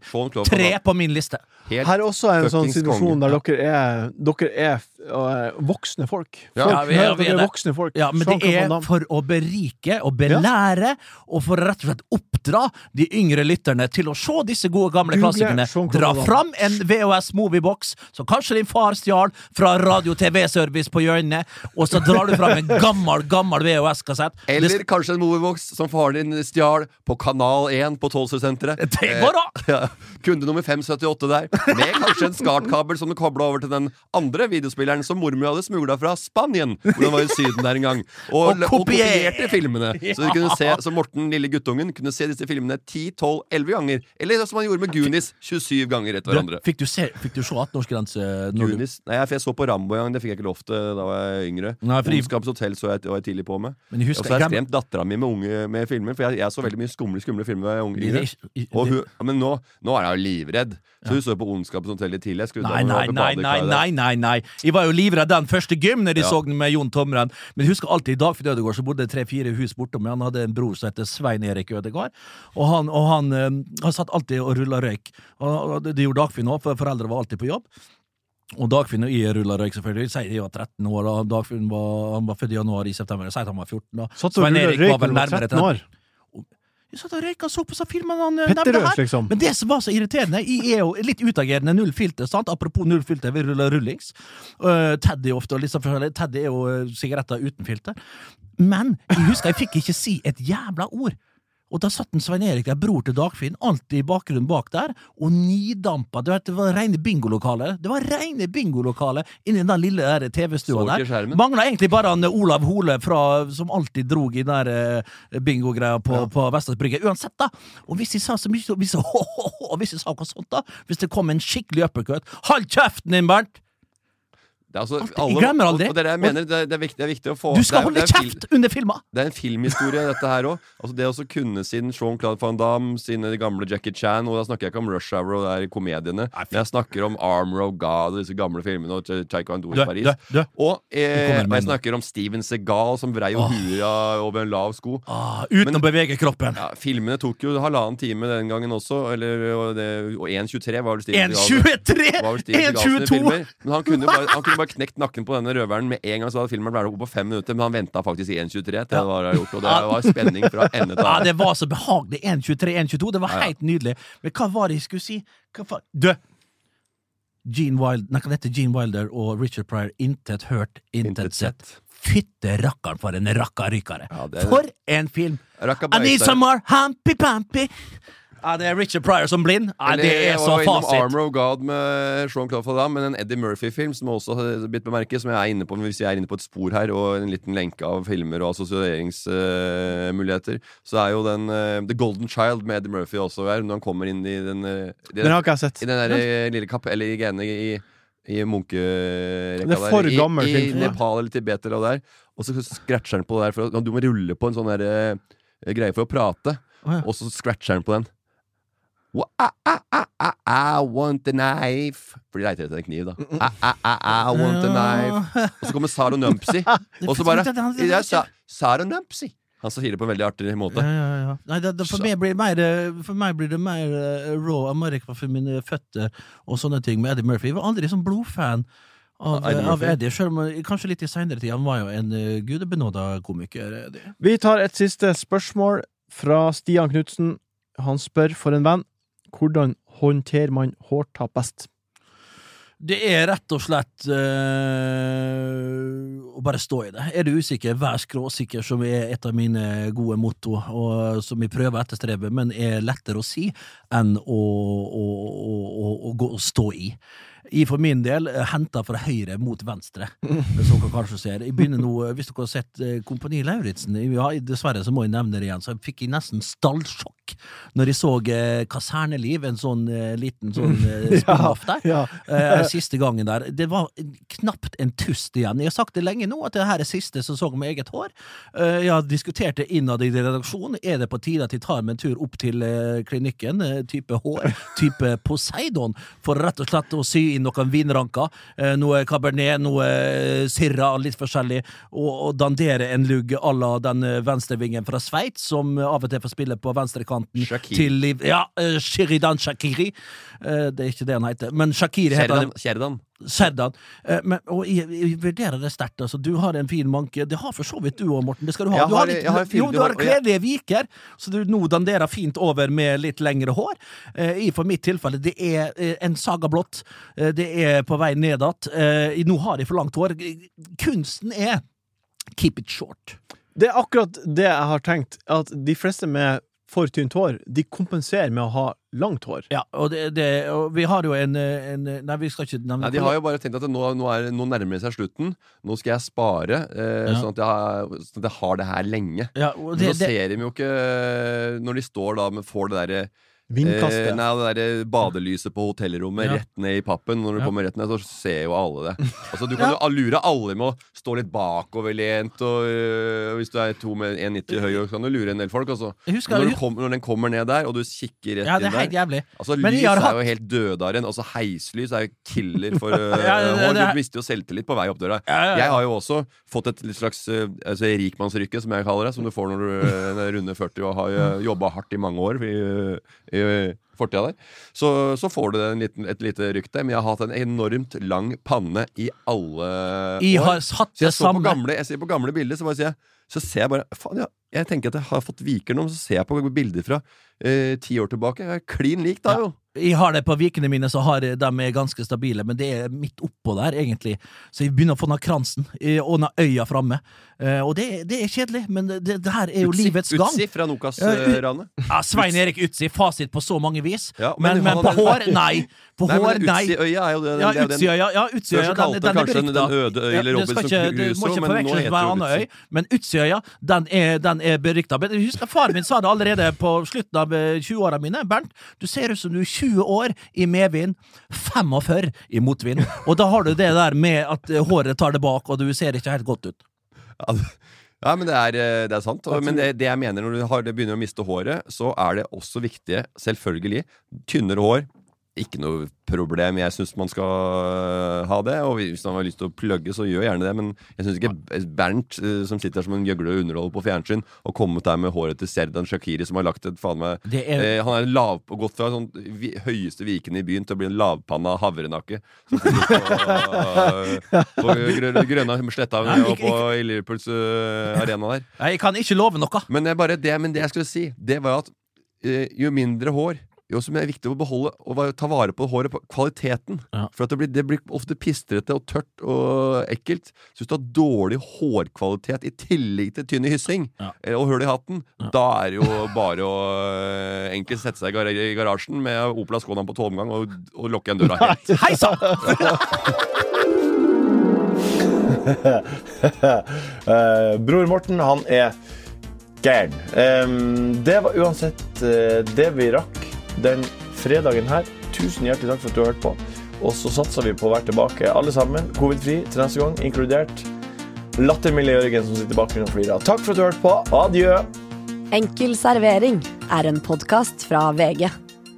tre på min liste. Helt Her er også en sånn situasjon der dere er, dere er uh, voksne folk. Folk Ja, vi er- vi er er voksne folk. Ja, men det er for å berike og belære, og for å rett og slett oppdra de yngre lytterne til å se disse gode gamle Google klassikerne. Dra fram en VHS Moviebox som kanskje din far stjal fra Radio TV-service på hjørnet, og så drar du fram en gammel, gammel VHS-kassett. Eller kanskje en Moviebox som faren din stjal på Kanal 1 på Tollsøsenteret. Det går an! Ja, kunde nummer 578 der, med kanskje en SCART-kabel som du kobla over til den andre videospilleren som mormor hadde smugla fra Spanien, hvor den var i Syden der en gang. Og, Og og kopierte filmene. Så, du kunne se, så Morten, lille guttungen, kunne se disse filmene 10-12-11 ganger. Eller som han gjorde med Goonies, 27 ganger etter hverandre. fikk, du se, fikk du se 18-årsgrense? når Goonies? Nei, jeg, for jeg så på Rambo en gang, det fikk jeg ikke lov til da var jeg yngre. Nei, fordi- Ondskapens hotell så jeg, var jeg tidlig på med. Og så har jeg skremt dattera mi med, unge, med filmer, for jeg, jeg så veldig mye skumle skumle filmer da jeg var ung- yngre. Og hun, men nå, nå er jeg jo livredd. Så hun så på Ondskapens hotell litt tidlig. Nei, nei, nei, nei, nei, nei, nei. Jeg var jo livredd den første gym når de Ja. så den med Jon Tomren. Men jeg husker alltid i Dagfinn Ødegaard så bodde det tre-fire hus bortom. Han hadde en bror som het Svein Erik Ødegaard. Og han, og han, eh, han satt alltid og rulla røyk. Og det gjorde Dagfinn òg, for foreldre var alltid på jobb. Og Dagfinn og jeg ruller røyk, selvfølgelig. Sier jeg var 13 år, og Dagfinn var, han var født i januar i september. Sier at han var 14 da. Satt og rulla røyk vel du var nærmere 13 år. Jeg satt og røyka så på så filmer han eh, nevnte her. liksom. Men det som var så irriterende Jeg er jo litt utagerende, null filter. sant? Apropos null filter, vi ruller rullings. Uh, Teddy ofte, sånn. Teddy er jo eh, sigaretter uten filter. Men jeg husker jeg fikk ikke si et jævla ord. Og da satt en Svein Erik der, bror til Dagfinn, alltid i bakgrunnen bak der, og nidampa. Du vet, det var rene bingolokaler. Det var rene bingolokaler inni den lille TV-stua der. skjermen? Mangla egentlig bare han eh, Olav Hole fra, som alltid drog i den der eh, bingogreia på, på Vestlands Brygge. Uansett, da. Og hvis de sa så mye hvis jeg, og hvis de sa noe sånt, da Hvis det kom en skikkelig uppercut Hold kjeften din, Bernt! Det er altså, alle, jeg glemmer aldri. Og, og dere, jeg mener, det, er, det, er viktig, det er viktig å få Du skal er, holde det er kjeft under filma! Det er en filmhistorie, dette her òg. Altså det å kunne sin Jean-Claude Van Damme, sine gamle Jackie Chan, og da snakker jeg ikke om Rush Hour og det er komediene, men jeg snakker om Armor of God og disse gamle filmene og Taekwondo i Paris. Dø, dø. Og, eh, og jeg snakker om Steven Segal som vrei jo huet over en lav sko. Ah, uten Men- å bevege kroppen. Ja, filmene tok jo halvannen time den gangen også, eller, og, og 1.23 var vel Steven Segal. 1.23! var vel Steven Segal sine 1.22! Men han kunne, bare, han kunne bare knekt nakken på denne røveren med en gang, så hadde filmen vært oppe på fem minutter. Men han venta faktisk i 1.23 til det var gjort, og det var spenning fra ende til Ja, det var så behagelig. 1.23, 1.22. Det var helt nydelig. Men hva var det jeg skulle si? Hva du! Gene Wilder, nei, heter Gene Wilder og Richard Pryor. Intet hørt, intet Intet sett. Fytte rakkeren for en rakkarykere! Ja, er- For en film! I need some more hampy-pampy! Ja, det er Richard Pryor som blind. Ja, det er jeg så var innom fasit. Armor of God med Sean Claude men en Eddie Murphy-film som også har blitt bemerket, som jeg er inne på hvis jeg er inne på et spor her, og en liten lenke av filmer og assosieringsmuligheter, så er jo den uh, The Golden Child med Eddie Murphy også her, når han kommer inn i den uh, i Den har ikke jeg sett. I den der eh, lille Eller i gene i, i munkerekka er der. I, gammel I film. Nepal eller Tibet eller der. er. Og så scratcher han på det der, for du må rulle på en sånn der, greie for å prate, oh, ja. og så scratcher han på den. Ah, ah, ah, ah, I want a knife For de leiter etter en kniv, da. Ah, ah, ah, I want a knife. Og så kommer Saro Numpsy, og så bare Saro Numpsy. Han sier det på en veldig artig måte. Ja, ja, ja. Nei, det, det, for, meg blir det mer, for meg blir det mer eh, raw America for mine føtter og sånne ting med Eddie Murphy. Jeg var aldri sånn blodfan av, Eddie av Eddie, selv om eh, kanskje litt i seinere tid. Han var jo en uh, gudebenåda komiker. Eddie. Vi tar et siste spørsmål fra Stian Knutsen. Han spør for en venn hvordan håndterer man hårtap best? Det er rett og slett øh, å bare stå i det. Er du usikker, vær skråsikker, som er et av mine gode motto, og som jeg prøver å etterstrebe, men er lettere å si enn å, å, å, å, stå i. Jeg for min del henta fra høyre mot venstre, som dere kanskje ser. Jeg begynner nå, eh, Hvis dere har sett eh, Kompani Lauritzen, ja, dessverre så må jeg nevne det igjen, så jeg fikk jeg nesten stallsjokk når jeg så eh, Kaserneliv, en sånn eh, liten sånn eh, spin-off der. Ja. ja. siste gangen der. Det var knapt en tust igjen. Jeg har sagt det lenge nå, at det her er siste sesong med eget hår. Eh, jeg har diskutert det innad i redaksjonen. Er det på tide at jeg tar meg en tur opp til eh, klinikken, eh, type hår, type Poseidon, for rett og slett å sy inn noen vinranker. eh, Noe cabernet, noe eh, sirra, litt forskjellig. Og, og dandere en lugg à la den eh, venstrevingen fra Sveits, som av og til får spille på venstrekanten. Shaqiri. Ja, Shiridan Shakiri. Det er ikke det han heter. Men Shakiri heter Kjerdan. Han. Kjerdan. Eh, Men, og jeg, jeg vurderer det sterkt. Altså. Du har en fin manke. Det har for så vidt du òg, Morten. Det skal du ha. Jeg du har- har litt, har jo, du har kledelige viker, så du nå danderer fint over med litt lengre hår. Eh, I for mitt tilfelle, det er eh, en saga blått. Det er på vei ned igjen. Nå har jeg for langt hår. Kunsten er keep it short. Det er akkurat det jeg har tenkt, at de fleste med for tynt hår, de kompenserer med å ha langt hår. Ja, og, det, det, og vi har jo en, en Nei, vi skal ikke nevne Nei, De har jo bare tenkt at det nå, nå, er, nå nærmer det seg slutten. Nå skal jeg spare, eh, Ja. sånn, at jeg, har- sånn at jeg har det her lenge. ja, og Men det, så ser de jo ikke Når de står da med får det derre Vindkastet. Eh, nei, det der badelyset på hotellrommet Ja. rett ned i pappen. Når du Ja. kommer rett ned, så ser jo alle det. Altså, Du kan jo lure alle med å stå litt bakoverlent, og øh, hvis du er to med 1,90 høy, så kan du lure en del folk. Altså. Husker- når, du kom, når den kommer ned der, og du kikker rett ja, det inn er der jævlig. Altså, Men Lys har er hatt- jo helt dødaren. Altså, heislys er jo killer for øh, Ja, det- det er- Du mister jo selvtillit på vei opp døra. Ja, ja, ja. Jeg har jo også fått et litt slags øh, altså, rikmannsrykke, som jeg kaller det, som du får når du øh, runder 40 og har øh, jobba hardt i mange år i, øh, i fortida der. Så, så får du en liten, et lite rykk der. Men jeg har hatt en enormt lang panne i alle Jeg år. Så jeg, så på gamle, jeg ser på gamle bilder, så, jeg, så ser jeg bare Faen, ja. Jeg tenker at jeg har fått viker nå, men så ser jeg på bilder fra eh, ti år tilbake. Jeg er klin lik da, Ja. jo. Jeg har det på vikene mine, så har de er ganske stabile, men det er midt oppå der, egentlig. Så jeg begynner å få den kransen, eh, og den øya framme. Eh, og det, det er kjedelig, men det, det her er jo Utsi, livets gang. Utsi fra Nokas-ranet. Ja, Svein Erik Utsi, fasit på så mange vis. Ja, men, men men på hår, nei. På Nei, hår, nei. Utsi-øya er jo det. Ja, Utsiøya, ja, Utsiøya, den- den, den er kanskje den. Den øde øy eller Robinson Crusoe, men nå heter det Utsi. øy. Men Utsiøya, den er, den er berykta. Faren min sa det allerede på slutten av eh, 20-åra mine. Bernt, du ser ut som du er 20 år i medvind, 45 i motvind. Og da har du det der med at eh, håret tar det bak, og du ser ikke helt godt ut. Ja, men det er, eh, det er sant. Og, men det, det jeg mener når du har, det begynner å miste håret, så er det også viktig, selvfølgelig, tynnere hår. Ikke noe problem. Jeg syns man skal øh, ha det. Og hvis man har lyst til å plugge, så gjør gjerne det. Men jeg syns ikke Bernt, øh, som sitter her som en gjøgle og underholder på fjernsyn, og kommet der med håret til Serdan Shakiri, som har lagt et faen meg er- eh, Han er lav, gått fra sånn vi, høyeste viken i byen til å bli en lavpanna havrenakke. På, på grø- grønne sletta og på Liverpools uh, arena der. Nei, Jeg kan ikke love noe. Men, bare, det, men det jeg skulle si, det var at uh, jo mindre hår jo som er viktig å beholde og ta vare på håret på kvaliteten. Ja. For at det blir, det blir ofte pistrete og tørt og ekkelt. Så hvis du har dårlig hårkvalitet i tillegg til tynn i hyssing Ja. eh, og hull i hatten, da er det jo bare å eh, enkelt sette seg i garasjen med Opel Ascona på tomgang og, og lukke igjen døra helt. Hei sann! Eh, Bror Morten, han er gæren. Um, det var uansett uh, det vi rakk den fredagen her. Tusen hjertelig takk for at du har hørt på. Og så satser vi på å være tilbake alle sammen, covid-fri til neste gang, inkludert lattermilde Jørgen som sitter bak meg og flirer. Takk for at du har hørt på. Adjø. Enkel servering er en podkast fra VG.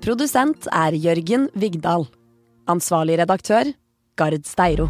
Produsent er Jørgen Vigdal. Ansvarlig redaktør, Gard Steiro.